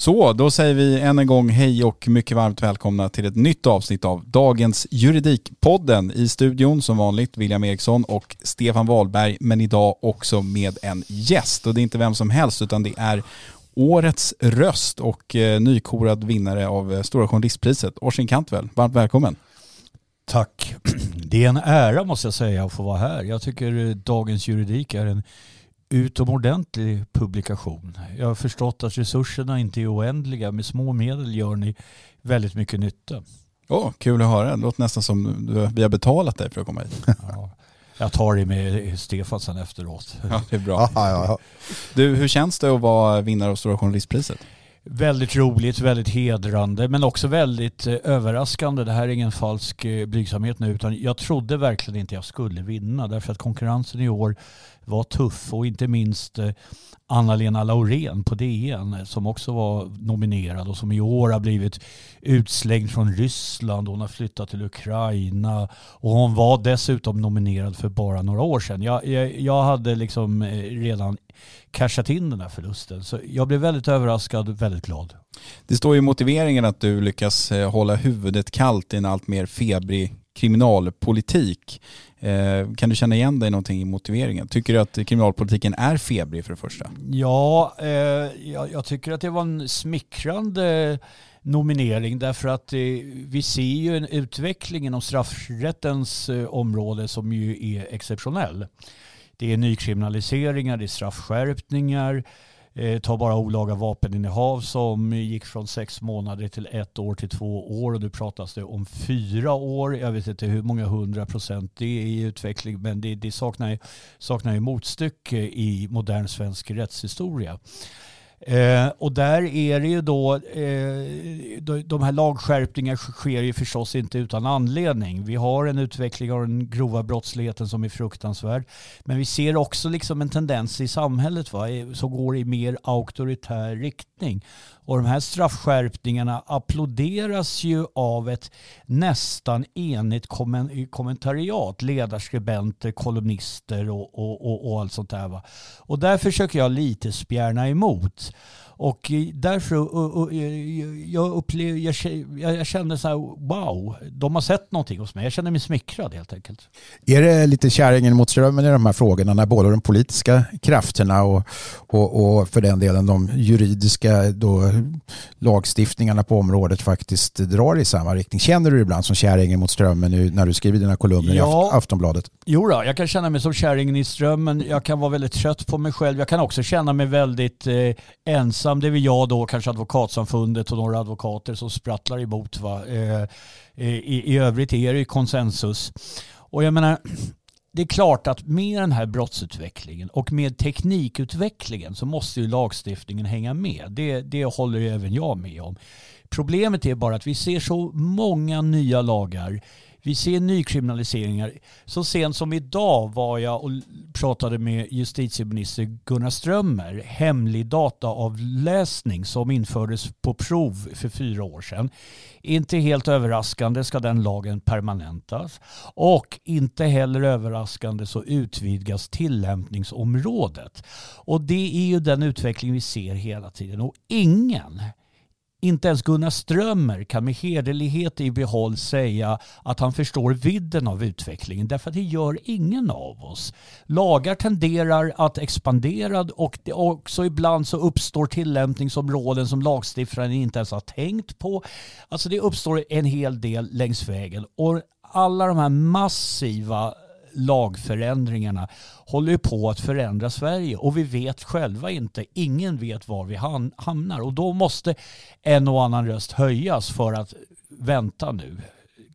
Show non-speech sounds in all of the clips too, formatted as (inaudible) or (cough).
Så, då säger vi än en gång hej och mycket varmt välkomna till ett nytt avsnitt av dagens Juridikpodden. I studion som vanligt William Eriksson och Stefan Wahlberg, men idag också med en gäst. Och det är inte vem som helst utan det är årets röst och eh, nykorad vinnare av eh, Stora Journalistpriset, Orsin Kantvel. Varmt välkommen. Tack. (clears throat) Det är en ära måste jag säga att få vara här. Jag tycker eh, Dagens Juridik är en utomordentlig publikation. Jag har förstått att resurserna inte är oändliga. Med små medel gör ni väldigt mycket nytta. Åh, kul att höra. Det låter nästan som vi har betalat dig för att komma hit. Ja, jag tar det med Stefan sen efteråt. Ja, det är bra. Du, hur känns det att vara vinnare av Stora Journalistpriset? Väldigt roligt, väldigt hedrande men också väldigt eh, överraskande. Det här är ingen falsk eh, blygsamhet nu utan jag trodde verkligen inte jag skulle vinna därför att konkurrensen i år var tuff och inte minst eh, Anna-Lena Laurén på DN eh, som också var nominerad och som i år har blivit utslängd från Ryssland. Hon har flyttat till Ukraina och hon var dessutom nominerad för bara några år sedan. Jag, jag, jag hade liksom eh, redan cashat in den här förlusten så jag blev väldigt överraskad och väldigt glad. Det står i motiveringen att du lyckas eh, hålla huvudet kallt i en allt mer febrig kriminalpolitik. Eh, kan du känna igen dig någonting i motiveringen? Tycker du att kriminalpolitiken är febrig för det första? Ja, eh, jag, jag, tycker att det var en smickrande nominering därför att eh, vi ser ju en utveckling inom straffrättens eh, område som ju är exceptionell. Det är nykriminaliseringar, det är straffskärpningar, Eh, ta bara olaga vapeninnehav som gick från sex månader till ett år till två år och nu pratas det om fyra år. Jag vet inte hur många hundra procent det är i utveckling men det, det saknar, saknar ju motstycke i modern svensk rättshistoria. Eh, och där är det ju då, eh, de här lagskärpningarna sker ju förstås inte utan anledning. Vi har en utveckling av den grova brottsligheten som är fruktansvärd. Men vi ser också liksom en tendens i samhället va, som går i mer auktoritär riktning. Och de här straffskärpningarna applåderas ju av ett nästan enigt kommentariat, ledarskribenter, kolumnister och, och, och, och allt sånt där. Va? Och där försöker jag lite spjärna emot. Och därför jag, upplev, jag, jag kände så här, wow, de har sett någonting hos mig. Jag känner mig smickrad helt enkelt. Är det lite kärringen mot strömmen i de här frågorna när både de politiska krafterna och, och, och för den delen de juridiska då, lagstiftningarna på området faktiskt drar i samma riktning? Känner du ibland som kärringen mot strömmen nu när du skriver dina kolumner ja, i Aftonbladet? Jo då, jag kan känna mig som kärringen i strömmen. Jag kan vara väldigt trött på mig själv. Jag kan också känna mig väldigt eh, ensam det är väl jag då, kanske Advokatsamfundet och några advokater som sprattlar emot. Va? Eh, i, I övrigt är det konsensus. Och jag menar, det är klart att med den här brottsutvecklingen och med teknikutvecklingen så måste ju lagstiftningen hänga med. Det, det håller ju även jag med om. Problemet är bara att vi ser så många nya lagar vi ser nykriminaliseringar. Så sent som idag var jag och pratade med justitieminister Gunnar Strömmer. Hemlig dataavläsning som infördes på prov för fyra år sedan. Inte helt överraskande ska den lagen permanentas. Och inte heller överraskande så utvidgas tillämpningsområdet. Och det är ju den utveckling vi ser hela tiden. Och ingen inte ens Gunnar Strömmer kan med hederlighet i behåll säga att han förstår vidden av utvecklingen därför att det gör ingen av oss. Lagar tenderar att expandera och det också ibland så uppstår tillämpningsområden som lagstiftaren inte ens har tänkt på. Alltså det uppstår en hel del längs vägen och alla de här massiva lagförändringarna håller ju på att förändra Sverige och vi vet själva inte, ingen vet var vi hamnar och då måste en och annan röst höjas för att vänta nu.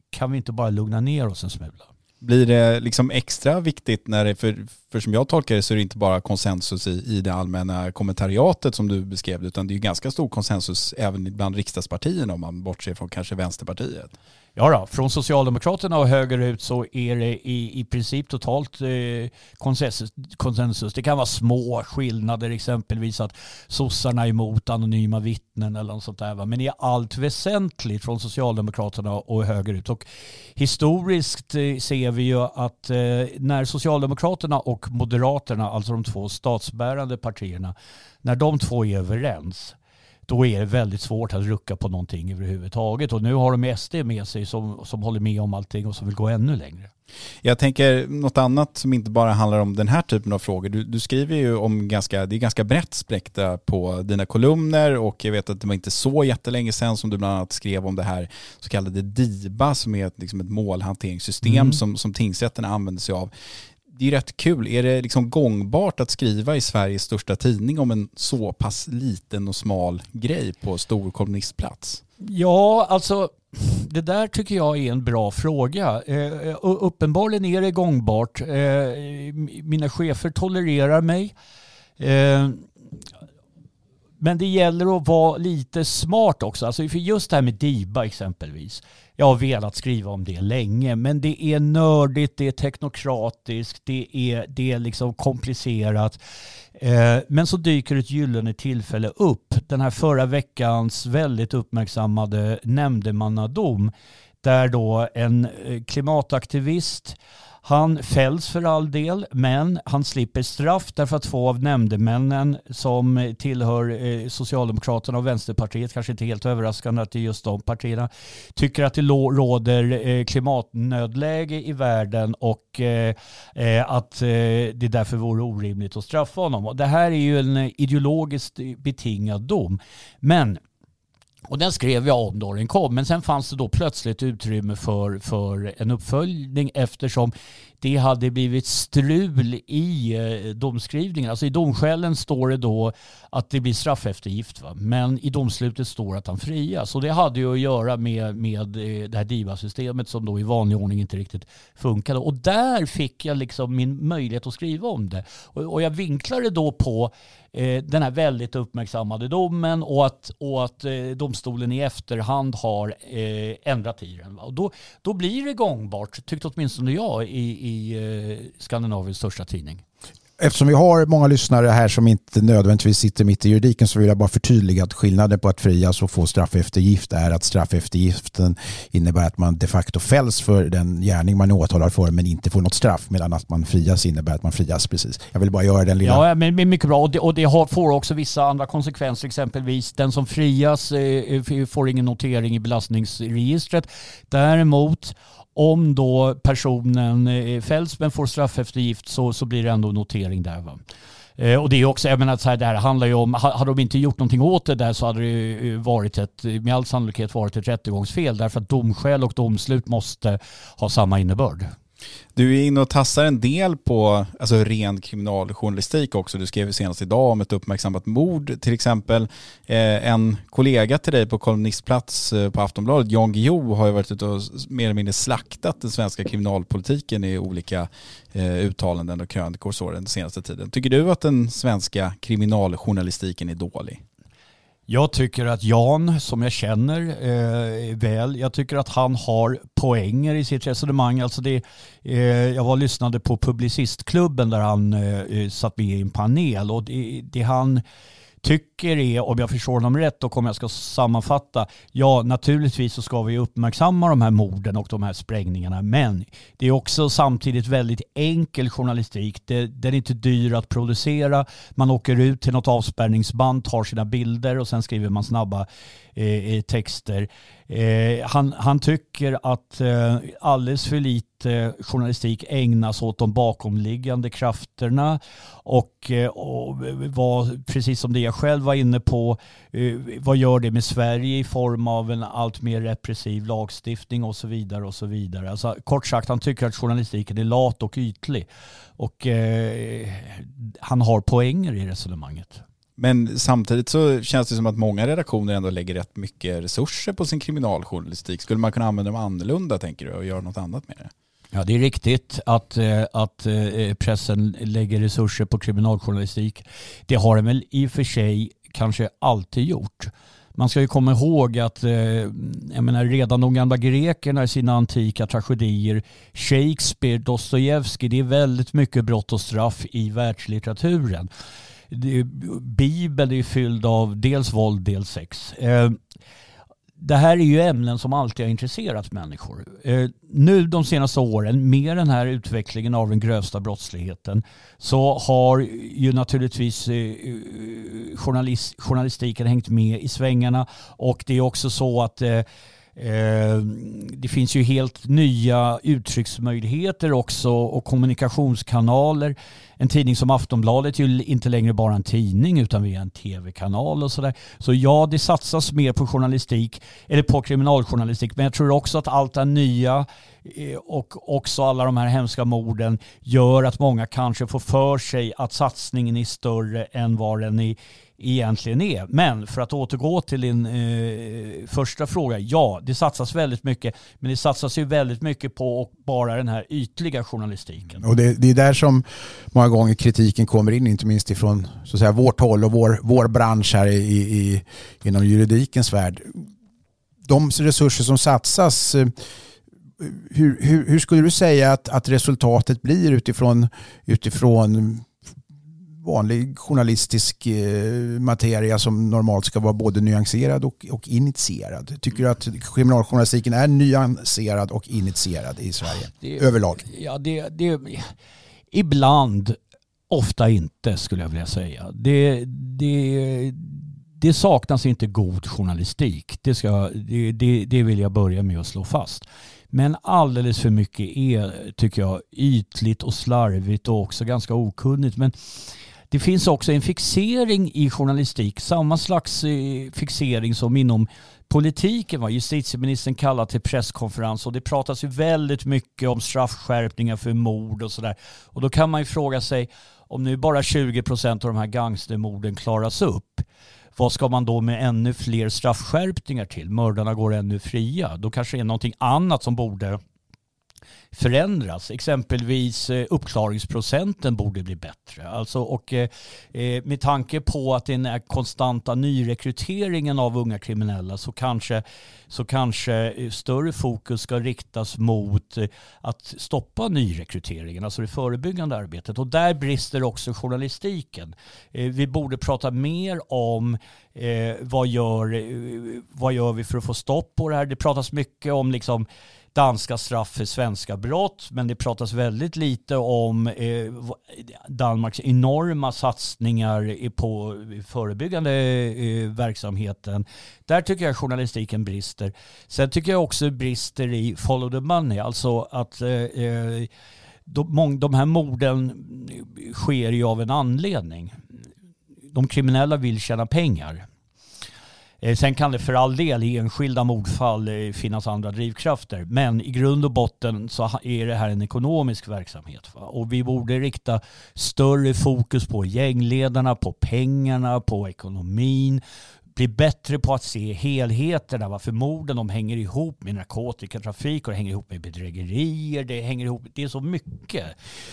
Kan vi inte bara lugna ner oss en smula? Blir det liksom extra viktigt när det, för, för som jag tolkar det så är det inte bara konsensus i, i det allmänna kommentariatet som du beskrev utan det är ju ganska stor konsensus även bland riksdagspartierna om man bortser från kanske Vänsterpartiet. Ja då, från Socialdemokraterna och högerut så är det i, i princip totalt eh, konsensus, konsensus. Det kan vara små skillnader, exempelvis att sossarna är emot anonyma vittnen eller något sånt där. Men i allt väsentligt från Socialdemokraterna och högerut. Och historiskt eh, ser vi ju att eh, när Socialdemokraterna och Moderaterna, alltså de två statsbärande partierna, när de två är överens då är det väldigt svårt att rucka på någonting överhuvudtaget. Och nu har de SD med sig som, som håller med om allting och som vill gå ännu längre. Jag tänker något annat som inte bara handlar om den här typen av frågor. Du, du skriver ju om ganska, det är ganska brett spektra på dina kolumner och jag vet att det var inte så jättelänge sedan som du bland annat skrev om det här så kallade DIBA som är ett, liksom ett målhanteringssystem mm. som, som tingsrätterna använder sig av det är rätt kul. Är det liksom gångbart att skriva i Sveriges största tidning om en så pass liten och smal grej på stor kolumnistplats? Ja, alltså det där tycker jag är en bra fråga. Eh, uppenbarligen är det gångbart. Eh, mina chefer tolererar mig. Eh, men det gäller att vara lite smart också. Alltså för just det här med DIBA exempelvis. Jag har velat skriva om det länge, men det är nördigt, det är teknokratiskt, det är, det är liksom komplicerat. Eh, men så dyker ett gyllene tillfälle upp. Den här förra veckans väldigt uppmärksammade nämndemannadom där då en eh, klimataktivist han fälls för all del, men han slipper straff därför att två av nämndemännen som tillhör eh, Socialdemokraterna och Vänsterpartiet, kanske inte helt överraskande att det är just de partierna, tycker att det råder eh, klimatnödläge i världen och eh, att det därför vore orimligt att straffa honom. det här är ju en ideologiskt betingad dom. Men och den skrev jag om då den kom. Men sen fanns det då plötsligt utrymme för, för en uppföljning eftersom det hade blivit strul i eh, domskrivningen. Alltså i domskälen står det då att det blir straffeftergift. Va? Men i domslutet står att han frias. Och det hade ju att göra med, med eh, det här DIVA-systemet som då i vanlig ordning inte riktigt funkade. Och där fick jag liksom min möjlighet att skriva om det. Och, och jag vinklade då på Eh, den här väldigt uppmärksammade domen och att, och att eh, domstolen i efterhand har eh, ändrat i den. Och då, då blir det gångbart, tyckte åtminstone jag, i, i eh, Skandinaviens största tidning. Eftersom vi har många lyssnare här som inte nödvändigtvis sitter mitt i juridiken så vill jag bara förtydliga att skillnaden på att frias och få straffeftergift är att straffeftergiften innebär att man de facto fälls för den gärning man är åtalad för men inte får något straff medan att man frias innebär att man frias precis. Jag vill bara göra den lilla... Ja, men mycket bra och det, och det får också vissa andra konsekvenser exempelvis den som frias eh, eh, får ingen notering i belastningsregistret. Däremot om då personen eh, fälls men får straffeftergift så, så blir det ändå notering där. Va? Eh, och det är också, jag menar så här, det här handlar ju om, hade de inte gjort någonting åt det där så hade det eh, varit ett, med all sannolikhet varit ett rättegångsfel därför att domskäl och domslut måste ha samma innebörd. Du är inne och tassar en del på alltså, ren kriminaljournalistik också. Du skrev senast idag om ett uppmärksammat mord. Till exempel eh, en kollega till dig på kolumnistplats eh, på Aftonbladet, Jan Guillou, har ju varit ute och mer eller mindre slaktat den svenska kriminalpolitiken i olika eh, uttalanden och krönikor så den senaste tiden. Tycker du att den svenska kriminaljournalistiken är dålig? Jag tycker att Jan, som jag känner eh, väl, jag tycker att han har poänger i sitt resonemang. Alltså det, eh, jag var och lyssnade på Publicistklubben där han eh, satt med i en panel och det, det han tycker är, om jag förstår honom rätt och om jag ska sammanfatta, ja naturligtvis så ska vi uppmärksamma de här morden och de här sprängningarna, men det är också samtidigt väldigt enkel journalistik. Det, den är inte dyr att producera. Man åker ut till något avspärrningsband, tar sina bilder och sen skriver man snabba i texter. Eh, han, han tycker att eh, alldeles för lite journalistik ägnas åt de bakomliggande krafterna och, eh, och vad, precis som det jag själv var inne på, eh, vad gör det med Sverige i form av en allt mer repressiv lagstiftning och så vidare och så vidare. Alltså, kort sagt, han tycker att journalistiken är lat och ytlig och eh, han har poänger i resonemanget. Men samtidigt så känns det som att många redaktioner ändå lägger rätt mycket resurser på sin kriminaljournalistik. Skulle man kunna använda dem annorlunda tänker du och göra något annat med det? Ja, det är riktigt att, eh, att eh, pressen lägger resurser på kriminaljournalistik. Det har den väl i och för sig kanske alltid gjort. Man ska ju komma ihåg att eh, jag menar, redan de gamla grekerna i sina antika tragedier, Shakespeare, Dostojevskij, det är väldigt mycket brott och straff i världslitteraturen. Bibeln är fylld av dels våld, dels sex. Eh, det här är ju ämnen som alltid har intresserat människor. Eh, nu de senaste åren, med den här utvecklingen av den grövsta brottsligheten, så har ju naturligtvis eh, eh journalist, journalistiken hängt med i svängarna och det är också så att eh, Eh, det finns ju helt nya uttrycksmöjligheter också och kommunikationskanaler. En tidning som Aftonbladet är ju inte längre bara en tidning utan vi är en tv-kanal och sådär. Så ja, det satsas mer på journalistik, eller på kriminaljournalistik, men jag tror också att allt det nya eh, och också alla de här hemska morden gör att många kanske får för sig att satsningen är större än vad den är egentligen är. Men för att återgå till din eh, första fråga. Ja, det satsas väldigt mycket. Men det satsas ju väldigt mycket på bara den här ytliga journalistiken. Och det, det, är där som många gånger kritiken kommer in, inte minst ifrån så att säga, vårt håll och vår, vår bransch här i, i, inom juridikens värld. De resurser som satsas eh, hur, hur, hur, skulle du säga att, att resultatet blir utifrån, utifrån vanlig journalistisk eh, materia som normalt ska vara både nyanserad och, och initierad. Tycker du att kriminaljournalistiken är nyanserad och initierad i Sverige det, överlag? Ja, det, det, ibland, ofta inte skulle jag vilja säga. Det, det, det saknas inte god journalistik. Det, ska, det, det, det vill jag börja med att slå fast. Men alldeles för mycket är, tycker jag, ytligt och slarvigt och också ganska okunnigt. Men det finns också en fixering i journalistik, samma slags eh, fixering som inom politiken. Vad justitieministern kallar till presskonferens och det pratas ju väldigt mycket om straffskärpningar för mord och sådär. Och då kan man ju fråga sig om nu bara 20 procent av de här gangstermorden klaras upp vad ska man då med ännu fler straffskärpningar till? Mördarna går ännu fria. Då kanske det är någonting annat som borde förändras. Exempelvis eh, uppklaringsprocenten borde bli bättre. Alltså, och eh, eh med tanke på att den är konstanta nyrekryteringen av unga kriminella så kanske, så kanske eh, större fokus ska riktas mot att stoppa nyrekryteringen, alltså det förebyggande arbetet. Och där brister också journalistiken. Vi borde prata mer om vad, gör, vad gör vi för att få stopp på det här. Det pratas mycket om liksom danska straff för svenska brott, men det pratas väldigt lite om eh, Danmarks enorma satsningar på förebyggande eh, verksamheten. Där tycker jag journalistiken brister. Sen tycker jag också brister i follow the money, alltså att eh, eh de, de här morden sker ju av en anledning. De kriminella vill tjäna pengar. Eh, sen kan det för all del i enskilda mordfall eh, finnas andra drivkrafter. Men i grund och botten så är det här en ekonomisk verksamhet. Och vi borde rikta större fokus på gängledarna, på pengarna, på ekonomin bli bättre på att se helheterna. Varför morden de hänger ihop med narkotikatrafik och det hänger ihop med bedrägerier. Det, hänger ihop, det är så mycket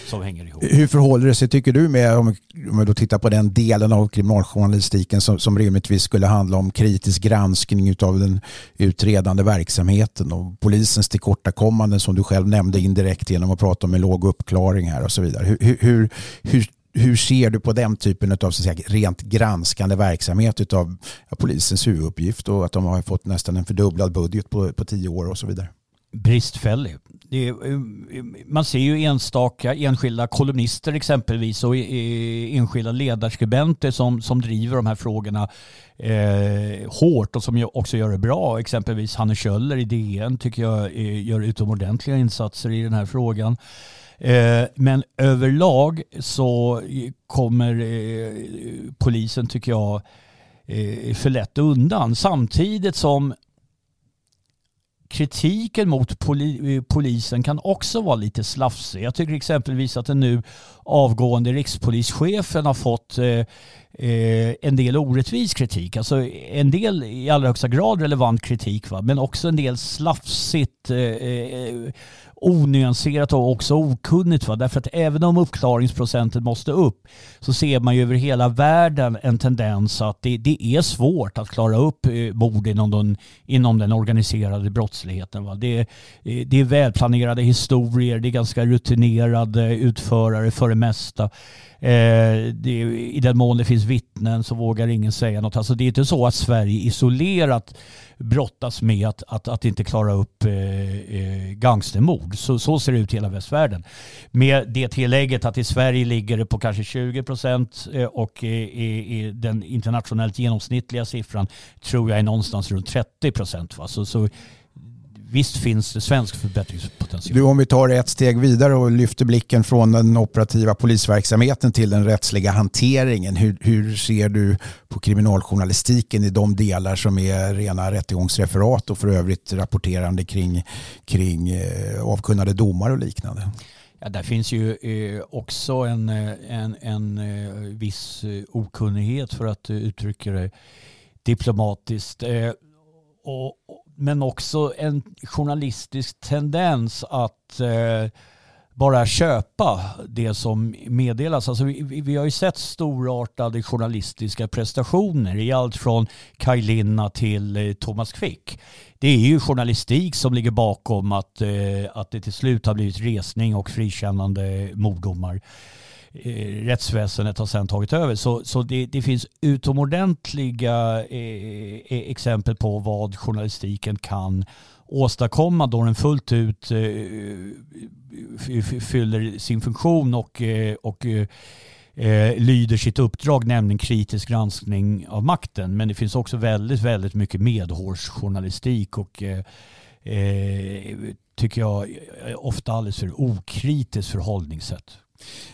som hänger ihop. Hur förhåller det sig, tycker du, med om, vi då tittar på den delen av kriminaljournalistiken som, som rimligtvis skulle handla om kritisk granskning av den utredande verksamheten och polisens tillkortakommanden som du själv nämnde indirekt genom att prata om en låg uppklaring här och så vidare. Hur, hur, hur, hur ser du på den typen av så att säga, rent granskande verksamhet av polisens huvuduppgift och att de har fått nästan en fördubblad budget på, på tio år och så vidare? Bristfällig. Är, eh, man ser ju enstaka enskilda kolumnister exempelvis och eh, enskilda ledarskribenter som, som driver de här frågorna eh, hårt och som också gör det bra. Exempelvis Hanne Kjöller i DN tycker jag eh, gör utomordentliga insatser i den här frågan. Eh, men överlag så kommer eh, polisen, tycker jag, eh, för lätt undan. Samtidigt som kritiken mot polisen kan också vara lite slafsig. Jag tycker exempelvis att den nu avgående rikspolischefen har fått en del orättvis kritik. Alltså en del i allra högsta grad relevant kritik va? men också en del slafsigt onyanserat och också okunnigt. Va? Därför att även om uppklaringsprocenten måste upp så ser man ju över hela världen en tendens att det, det är svårt att klara upp eh, mord inom den, inom den organiserade brottsligheten. Va? Det, eh, det är välplanerade historier, det är ganska rutinerade utförare för det mesta. Eh, det, I den mån det finns vittnen så vågar ingen säga något. Alltså det är inte så att Sverige isolerat brottas med att, att, att inte klara upp eh, eh, gangstermord. Så, så ser det ut i hela västvärlden. Med det tillägget att i Sverige ligger det på kanske 20 procent eh, och och i den internationellt genomsnittliga siffran tror jag är någonstans runt 30 procent. Så, så visst finns det svensk förbättringspotential. Du, om vi tar ett steg vidare och lyfter blicken från den operativa polisverksamheten till den rättsliga hanteringen. Hur, hur ser du på kriminaljournalistiken i de delar som är rena rättegångsreferat och för övrigt rapporterande kring, kring eh, avkunnade domar och liknande? Ja, där finns ju eh, också en, eh, en, en eh, viss okunnighet för att uttrycka det diplomatiskt. Eh, och, men också en journalistisk tendens att eh, bara köpa det som meddelas. Alltså vi, vi, har ju sett storartade journalistiska prestationer i allt från Kaj Linna till eh, Thomas Quick. Det är ju journalistik som ligger bakom att, eh, att det till slut har blivit resning och frikännande morddomar. Eh, rättsväsendet har sedan tagit över. Så, så det, det finns utomordentliga eh, eh exempel på vad journalistiken kan åstadkomma då den fullt ut eh, fyller sin funktion och, eh, och eh, lyder sitt uppdrag, nämligen kritisk granskning av makten. Men det finns också väldigt, väldigt mycket medhårsjournalistik och tycker jag ofta alldeles för okritiskt förhållningssätt.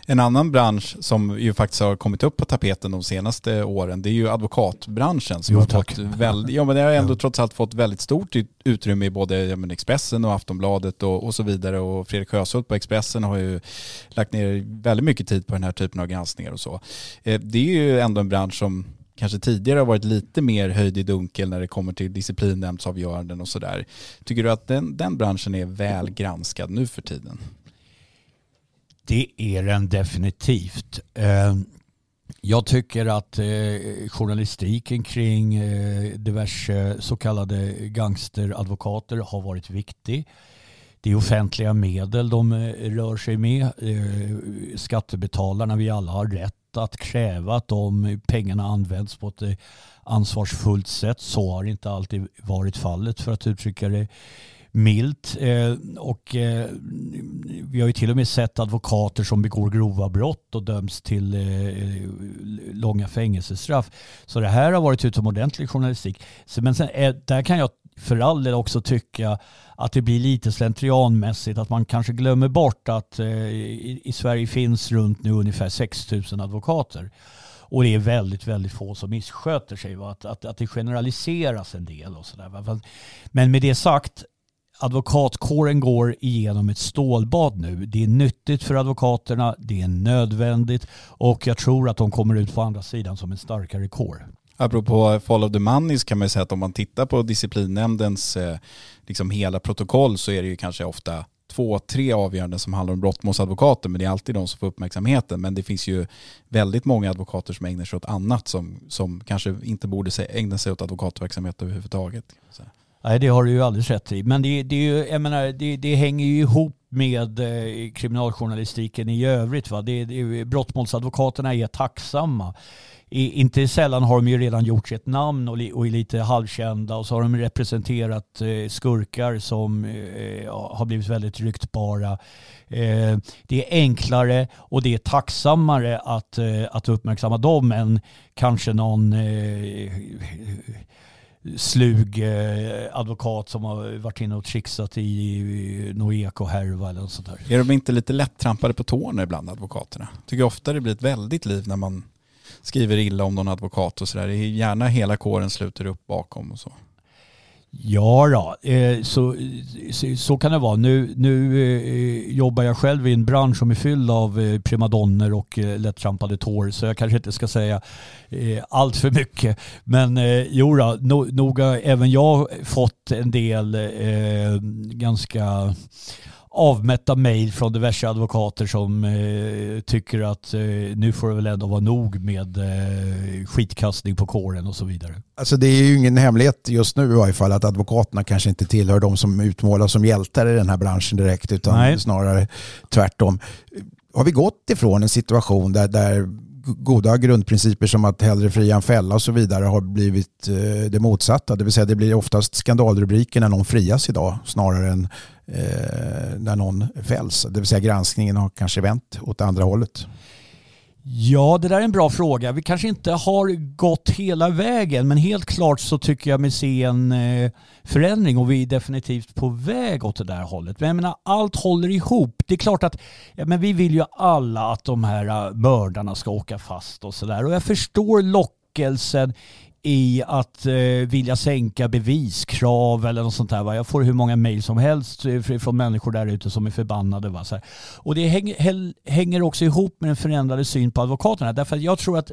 En annan bransch som ju faktiskt har kommit upp på tapeten de senaste åren det är ju advokatbranschen som jo, har fått väldigt, ja men det har ändå ja. trots allt fått väldigt stort utrymme i både ja, men Expressen och Aftonbladet och, och så vidare och Fredrik Sjöshult på Expressen har ju lagt ner väldigt mycket tid på den här typen av granskningar och så. Eh, det är ju ändå en bransch som kanske tidigare har varit lite mer höjd i dunkel när det kommer till disciplinnämndsavgöranden och sådär. Tycker du att den, den branschen är väl granskad nu för tiden? Det är den definitivt. Eh, jag tycker att eh, journalistiken kring eh, diverse så kallade gangsteradvokater har varit viktig. Det är offentliga medel de eh, rör sig med. Eh, skattebetalarna, vi alla har rätt att kräva att de pengarna används på ett ansvarsfullt sätt. Så har inte alltid varit fallet för att uttrycka det milt. Eh, och eh, vi har ju till och med sett advokater som begår grova brott och döms till eh, långa fängelsestraff. Så det här har varit utomordentlig journalistik. Men sen, där kan jag för all del också tycka att det blir lite slentrianmässigt, att man kanske glömmer bort att i Sverige finns runt nu ungefär 6 000 advokater. Och det är väldigt, väldigt få som missköter sig. Va? Att, att, att det generaliseras en del och sådär. Men med det sagt, advokatkåren går igenom ett stålbad nu. Det är nyttigt för advokaterna, det är nödvändigt och jag tror att de kommer ut på andra sidan som en starkare kår. Apropå follow the money kan man säga att om man tittar på disciplinnämndens eh, liksom hela protokoll så är det ju kanske ofta två, tre avgöranden som handlar om brottmålsadvokater men det är alltid de som får uppmärksamheten. Men det finns ju väldigt många advokater som ägnar sig åt annat som, som kanske inte borde ägna sig åt advokatverksamhet överhuvudtaget. Nej, det har du ju alldeles rätt i. Men det, det, är ju, jag menar, det, det hänger ju ihop med eh, kriminaljournalistiken i övrigt. Va? Det, det, brottmålsadvokaterna är tacksamma. I, inte sällan har de ju redan gjort sitt namn och, och är lite halvkända och så har de representerat eh, skurkar som eh, har blivit väldigt ryktbara. Eh, det är enklare och det är tacksammare att, eh, att uppmärksamma dem än kanske någon eh, slug eh, advokat som har varit inne och trixat i någon ekohärva eller något sånt där. Är de inte lite lätt trampade på tårna ibland advokaterna? Tycker ofta det blir ett väldigt liv när man skriver illa om någon advokat och sådär. Det är gärna hela kåren sluter upp bakom och så. Ja, då, eh, så, så, så, kan det vara. Nu, nu eh, jobbar jag själv i en bransch som är fylld av eh, primadonner och eh, lättrampade tår så jag kanske inte ska säga eh, allt för mycket. Men eh, jo då, nog har även jag fått en del ganska avmätta mejl från diverse advokater som eh, tycker att eh, nu får det väl ändå vara nog med eh, skitkastning på kåren och så vidare. Alltså det är ju ingen hemlighet just nu i varje fall att advokaterna kanske inte tillhör de som utmålas som hjältar i den här branschen direkt utan Nej. snarare tvärtom. Har vi gått ifrån en situation där, där goda grundprinciper som att hellre fria än fälla och så vidare har blivit eh, det motsatta. Det vill säga det blir oftast skandalrubriker när någon frias idag snarare än Eh, när någon fälls. Det vill säga granskningen har kanske vänt åt andra hållet. Ja, det där är en bra fråga. Vi kanske inte har gått hela vägen, men helt klart så tycker jag mig se en eh, förändring och vi är definitivt på väg åt det där hållet. Men jag menar, allt håller ihop. Det är klart att ja, men vi vill ju alla att de här äh, mördarna ska åka fast och sådär. Och jag förstår lockelsen i att eh, vilja sänka beviskrav eller något sånt där. Va? Jag får hur många mejl som helst eh, från människor där ute som är förbannade. Va? Så Och det hänger, hänger också ihop med den förändrade syn på advokaterna. Därför att jag tror att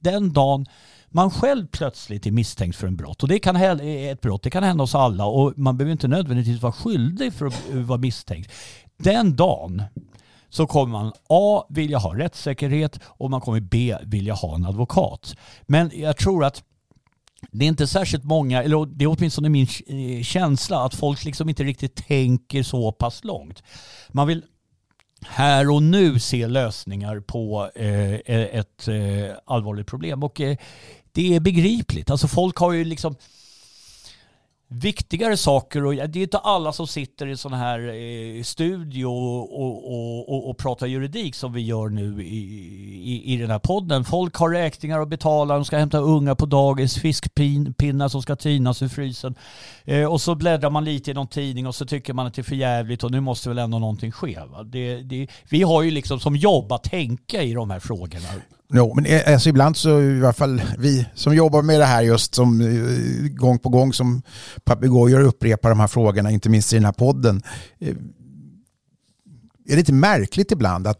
den dagen man själv plötsligt är misstänkt för en brott och det kan eh, ett brott, det kan hända oss alla och man behöver inte nödvändigtvis vara skyldig för att eh, vara misstänkt. Den dagen så kommer man A vilja ha rättssäkerhet och man kommer B vilja ha en advokat. Men jag tror att det är inte särskilt många, eller det är åtminstone min eh, känsla, att folk liksom inte riktigt tänker så pass långt. Man vill här och nu se lösningar på eh, ett eh, allvarligt problem. Och eh, det är begripligt. Alltså folk har ju liksom viktigare saker. Och det är inte alla som sitter i sån här eh, studio och, och, och, och, pratar juridik som vi gör nu i, i, i den här podden. Folk har räkningar att betala, de ska hämta unga på dagis, fiskpinnar som ska tinas ur frysen. Eh, och så bläddrar man lite i någon tidning och så tycker man att det är för jävligt och nu måste väl ändå någonting ske. Det, det, vi har ju liksom som jobb att tänka i de här frågorna. Jo, men eh, alltså ibland så i alla fall vi som jobbar med det här just som eh, gång på gång som papegojor upprepar de här frågorna, inte minst i den här podden. Eh, är det inte märkligt ibland att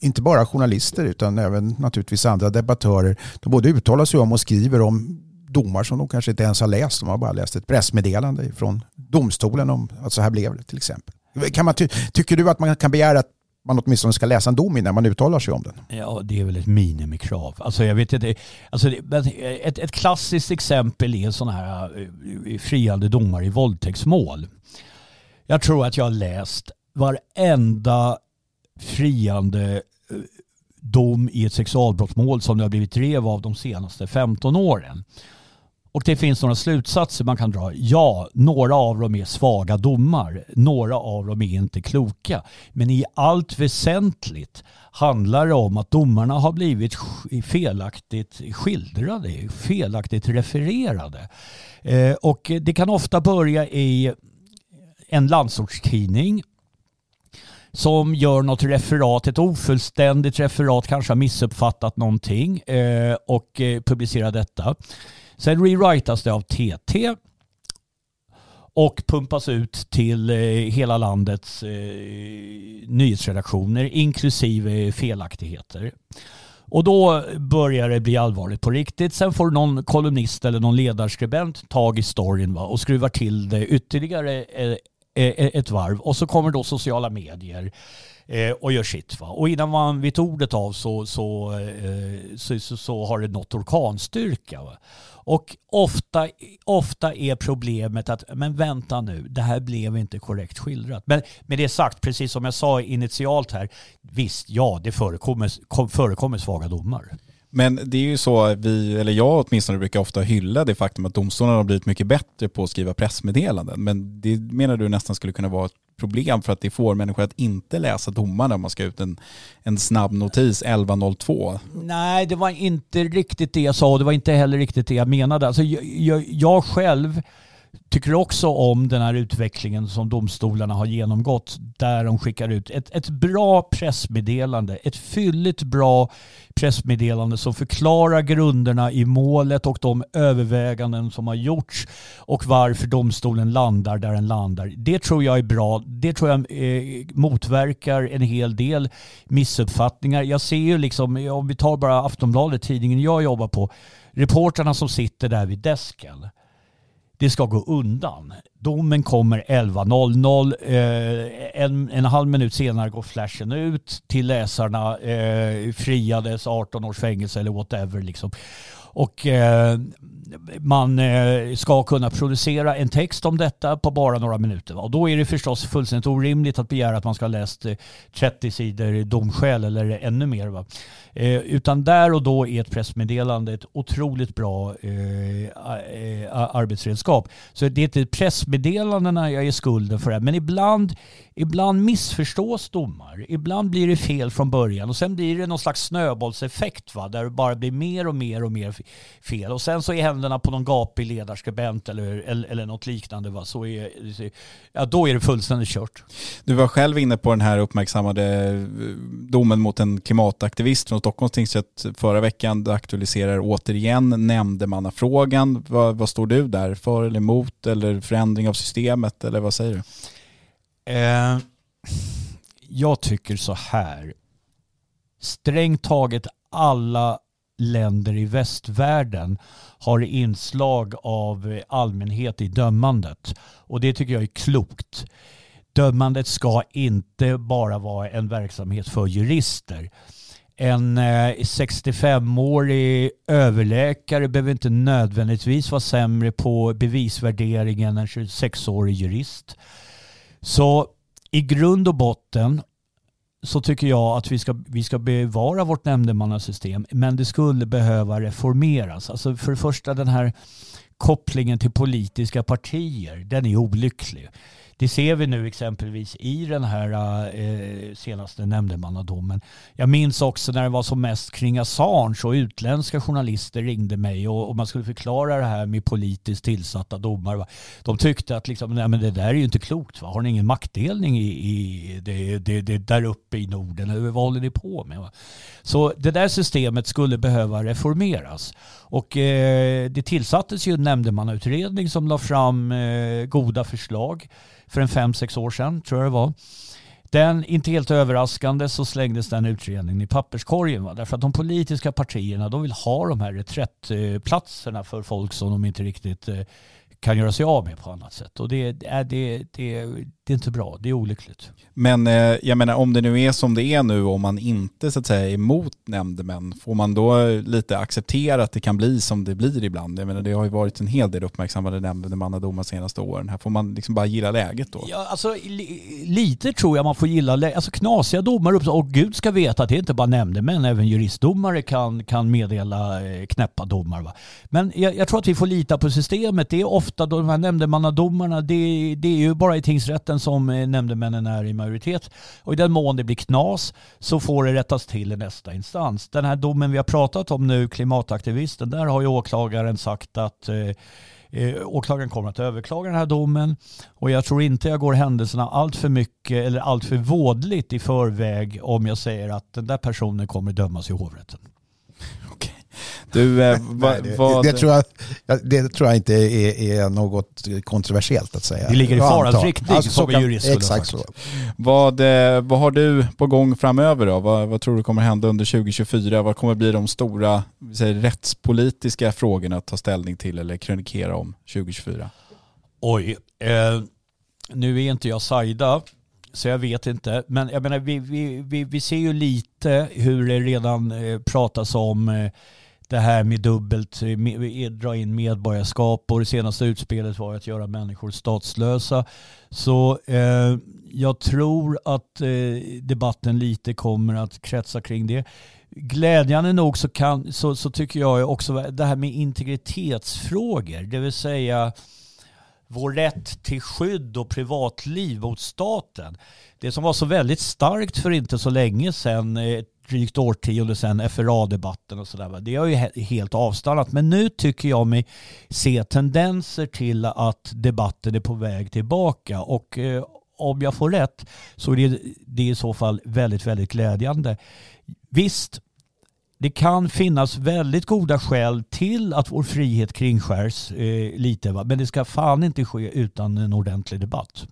inte bara journalister utan även naturligtvis andra debattörer, de både uttalar sig om och skriver om domar som de kanske inte ens har läst. De har bara läst ett pressmeddelande från domstolen om att så här blev det till exempel. Kan man ty tycker du att man kan begära att man åtminstone ska läsa en dom innan man uttalar sig om den. Ja, det är väl ett minimikrav. Alltså jag vet inte, alltså ett, ett klassiskt exempel är sådana här eh, friande domar i våldtäktsmål. Jag tror att jag har läst varenda friande eh, dom i ett sexualbrottsmål som det har blivit drev av de senaste 15 åren. Och det finns några slutsatser man kan dra. Ja, några av dem är svaga domar. Några av dem är inte kloka. Men i allt väsentligt handlar det om att domarna har blivit felaktigt skildrade, felaktigt refererade. Eh, och det kan ofta börja i en landsortstidning som gör något referat, ett ofullständigt referat, kanske har missuppfattat någonting eh, och eh, publicerar detta. Sen rewritas det av TT och pumpas ut till eh, hela landets eh, nyhetsredaktioner inklusive felaktigheter. Och då börjar det bli allvarligt på riktigt. Sen får någon kolumnist eller någon ledarskribent tag i storyn va, och skruvar till det ytterligare eh, Eh, eh, ett varv. Och så kommer då sociala medier eh, och gör sitt. Va? Och innan man vet ordet av så, så, så, så, så har det nått orkanstyrka. Va? Och ofta, ofta är problemet att, men vänta nu, det här blev inte korrekt skildrat. Men med det sagt, precis som jag sa initialt här, visst, ja, det förekommer, förekommer svaga domar. Men det är ju så, vi, eller jag åtminstone brukar ofta hylla det faktum att domstolarna har blivit mycket bättre på att skriva pressmeddelanden. Men det menar du nästan skulle kunna vara ett problem för att det får människor att inte läsa domarna om man ska ut en, en snabb notis 11.02. Nej, det var inte riktigt det jag sa och det var inte heller riktigt det jag menade. Alltså, jag, jag, jag själv tycker också om den här utvecklingen som domstolarna har genomgått där de skickar ut ett, ett bra pressmeddelande, ett fylligt bra pressmeddelande som förklarar grunderna i målet och de överväganden som har gjorts och varför domstolen landar där den landar. Det tror jag är bra. Det tror jag eh, motverkar en hel del missuppfattningar. Jag ser ju liksom, om vi tar bara Aftonbladet, tidningen jag jobbar på, reportrarna som sitter där vid desken det ska gå undan. Domen kommer 11.00. Eh, en, en halv minut senare går flashen ut till läsarna. Eh, friades 18 års fängelse eller whatever. Liksom. Och eh, man eh, ska kunna producera en text om detta på bara några minuter. Och då är det förstås fullständigt orimligt att begära att man ska ha läst eh, 30 sidor domskäl eller ännu mer. Va? Eh, utan där och då är ett pressmeddelande ett otroligt bra eh, arbetsredskap. Så det är inte pressmeddelandena jag är skulden för det men ibland Ibland missförstås domar. Ibland blir det fel från början och sen blir det någon slags snöbollseffekt va? där det bara blir mer och mer och mer fel. Och sen så är händerna på någon gapig ledarskribent eller, eller, eller något liknande. Va? Så är, ja, då är det fullständigt kört. Du var själv inne på den här uppmärksammade eh, domen mot en klimataktivist från Stockholms tingsrätt förra veckan. Du aktualiserar återigen nämndemannafrågan. Vad, vad står du där? För eller emot eller förändring av systemet eller vad säger du? Eh, jag tycker så här. Strängt taget alla länder i västvärlden har inslag av allmänhet i dömandet. Och det tycker jag är klokt. Dömandet ska inte bara vara en verksamhet för jurister. En eh, 65-årig överläkare behöver inte nödvändigtvis vara sämre på bevisvärderingen än en 26-årig jurist. Så i grund och botten så tycker jag att vi ska, vi ska bevara vårt nämndemannasystem men det skulle behöva reformeras. Alltså för det första den här kopplingen till politiska partier, den är olycklig. Det ser vi nu exempelvis i den här eh, senaste nämndemannadomen. Jag minns också när det var som mest kring Assange och utländska journalister ringde mig och, och man skulle förklara det här med politiskt tillsatta domar. De tyckte att liksom, nej, men det där är ju inte klokt. Va? Har ni ingen maktdelning i, i det, det, det, där uppe i Norden? Eller vad håller ni på med? Va? Så det där systemet skulle behöva reformeras. Och eh, det tillsattes ju en nämndemannautredning som la fram eh, goda förslag för en fem, sex år sedan, tror jag det var. Den, inte helt överraskande så slängdes den utredningen i papperskorgen. Va? Därför att de politiska partierna de vill ha de här reträttplatserna för folk som de inte riktigt eh, kan göra sig av med på annat sätt. Och det, det, det, det är inte bra, det är olyckligt. Men eh, jag menar om det nu är som det är nu, om man inte så att säga är emot nämndemän, får man då lite acceptera att det kan bli som det blir ibland? Jag menar det har ju varit en hel del uppmärksammade nämndemannadomar de senaste åren. Här får man liksom bara gilla läget då? Ja, alltså li, lite tror jag man får gilla läget. Alltså knasiga domar uppstår, och gud ska veta att det är inte bara nämndemän, även juristdomare kan, kan meddela eh, knäppa domar. Va? Men jag, jag tror att vi får lita på systemet. Det är ofta de här nämndemannadomarna, det, det är ju bara i tingsrätten nämndemännen som eh, nämndemännen är i majoritet. Och i den mån det blir knas så får det rättas till i nästa instans. Den här domen vi har pratat om nu, klimataktivisten, där har ju åklagaren sagt att eh, eh åklagaren kommer att överklaga den här domen och jag tror inte jag går händelserna allt för mycket eller allt för vådligt i förväg om jag säger att den där personen kommer dömas i hovrätten. Du, eh, va, Nej, det, vad... det, tror jag, det tror jag inte är, är något kontroversiellt att säga. Det ligger i farans riktning, Alltså, så som kan- jurist skulle ha Exakt sagt. så. Vad, eh, vad har du på gång framöver då? Vad, vad tror du kommer hända under 2024? Vad kommer bli de stora säger, rättspolitiska frågorna att ta ställning till eller krönikera om 2024? Oj, eh, nu är inte jag Saida så jag vet inte. Men jag menar, vi, vi, vi, vi ser ju lite hur det redan eh, pratas om eh, det här med dubbelt, med, dra in medborgarskap och det senaste utspelet var att göra människor statslösa. Så eh, jag tror att eh, debatten lite kommer att kretsa kring det. Glädjande nog så, kan, så, så tycker jag också det här med integritetsfrågor, det vill säga vår rätt till skydd och privatliv mot staten. Det som var så väldigt starkt för inte så länge sedan, eh, drygt årtionde sedan, FRA-debatten och sådär. Det har ju helt avstannat. Men nu tycker jag mig se tendenser till att debatten är på väg tillbaka. Och eh, om jag får rätt så är det, det är i så fall väldigt, väldigt glädjande. Visst, det kan finnas väldigt goda skäl till att vår frihet kringskärs eh, lite. Va? Men det ska fan inte ske utan en ordentlig debatt.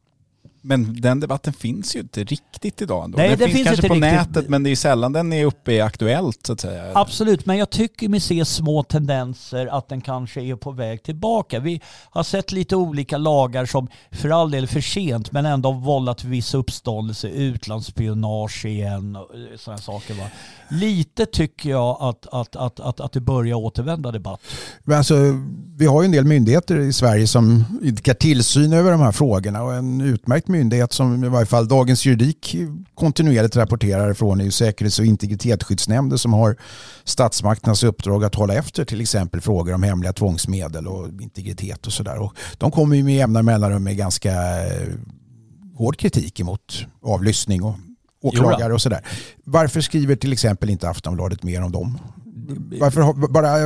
Men den debatten finns ju inte riktigt idag ändå. Nej, den det finns, finns kanske inte på riktigt. nätet men det är sällan den är uppe i Aktuellt så att säga. Absolut, men jag tycker mig se små tendenser att den kanske är på väg tillbaka. Vi har sett lite olika lagar som för all del för sent men ändå har vållat viss uppståndelse, utlandsspionage igen och sådana saker. Va? Lite tycker jag att, att, att, att, att det börjar återvända debatt. Men alltså, vi har ju en del myndigheter i Sverige som idkar tillsyn över de här frågorna och en utmärkt myndighet som i varje fall Dagens Juridik kontinuerligt rapporterar ifrån är ju Säkerhets och integritetsskyddsnämnden som har statsmakternas uppdrag att hålla efter till exempel frågor om hemliga tvångsmedel och integritet och sådär. De kommer ju med jämna mellanrum med ganska eh, hård kritik emot avlyssning och åklagare och sådär. Varför skriver till exempel inte Aftonbladet mer om dem? Varför bara,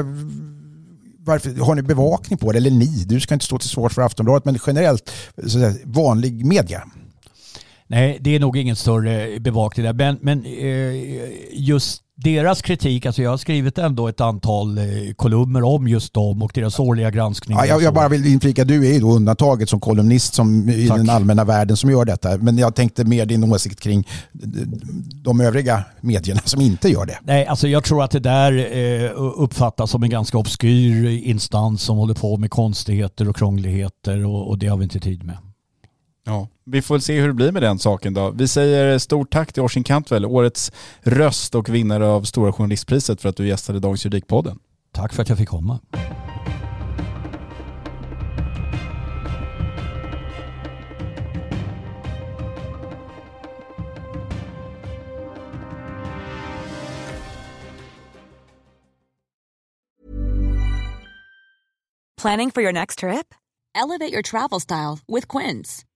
varför, har ni bevakning på det? Eller ni, du ska inte stå till svars för Aftonbladet, men generellt så att säga, vanlig media. Nej, det är nog ingen större bevakning där. Men, men eh, just deras kritik, alltså jag har skrivit ändå ett antal eh, kolumner om just dem och deras årliga granskningar. Ja, jag, jag bara vill inflika, du är ju då undantaget som kolumnist som, i Tack. den allmänna världen som gör detta. Men jag tänkte mer din åsikt kring de övriga medierna som inte gör det. Nej, alltså jag tror att det där eh, uppfattas som en ganska obskyr instans som håller på med konstigheter och krångligheter och, och det har vi inte tid med. Ja, vi får väl se hur det blir med den saken då. Vi säger stort tack till Orsin Cantwell, årets röst och vinnare av Stora Journalistpriset för att du gästade Dagens Juridikpodden. Tack för att jag fick komma. Planning for your next trip? Elevate your travel style with Quince.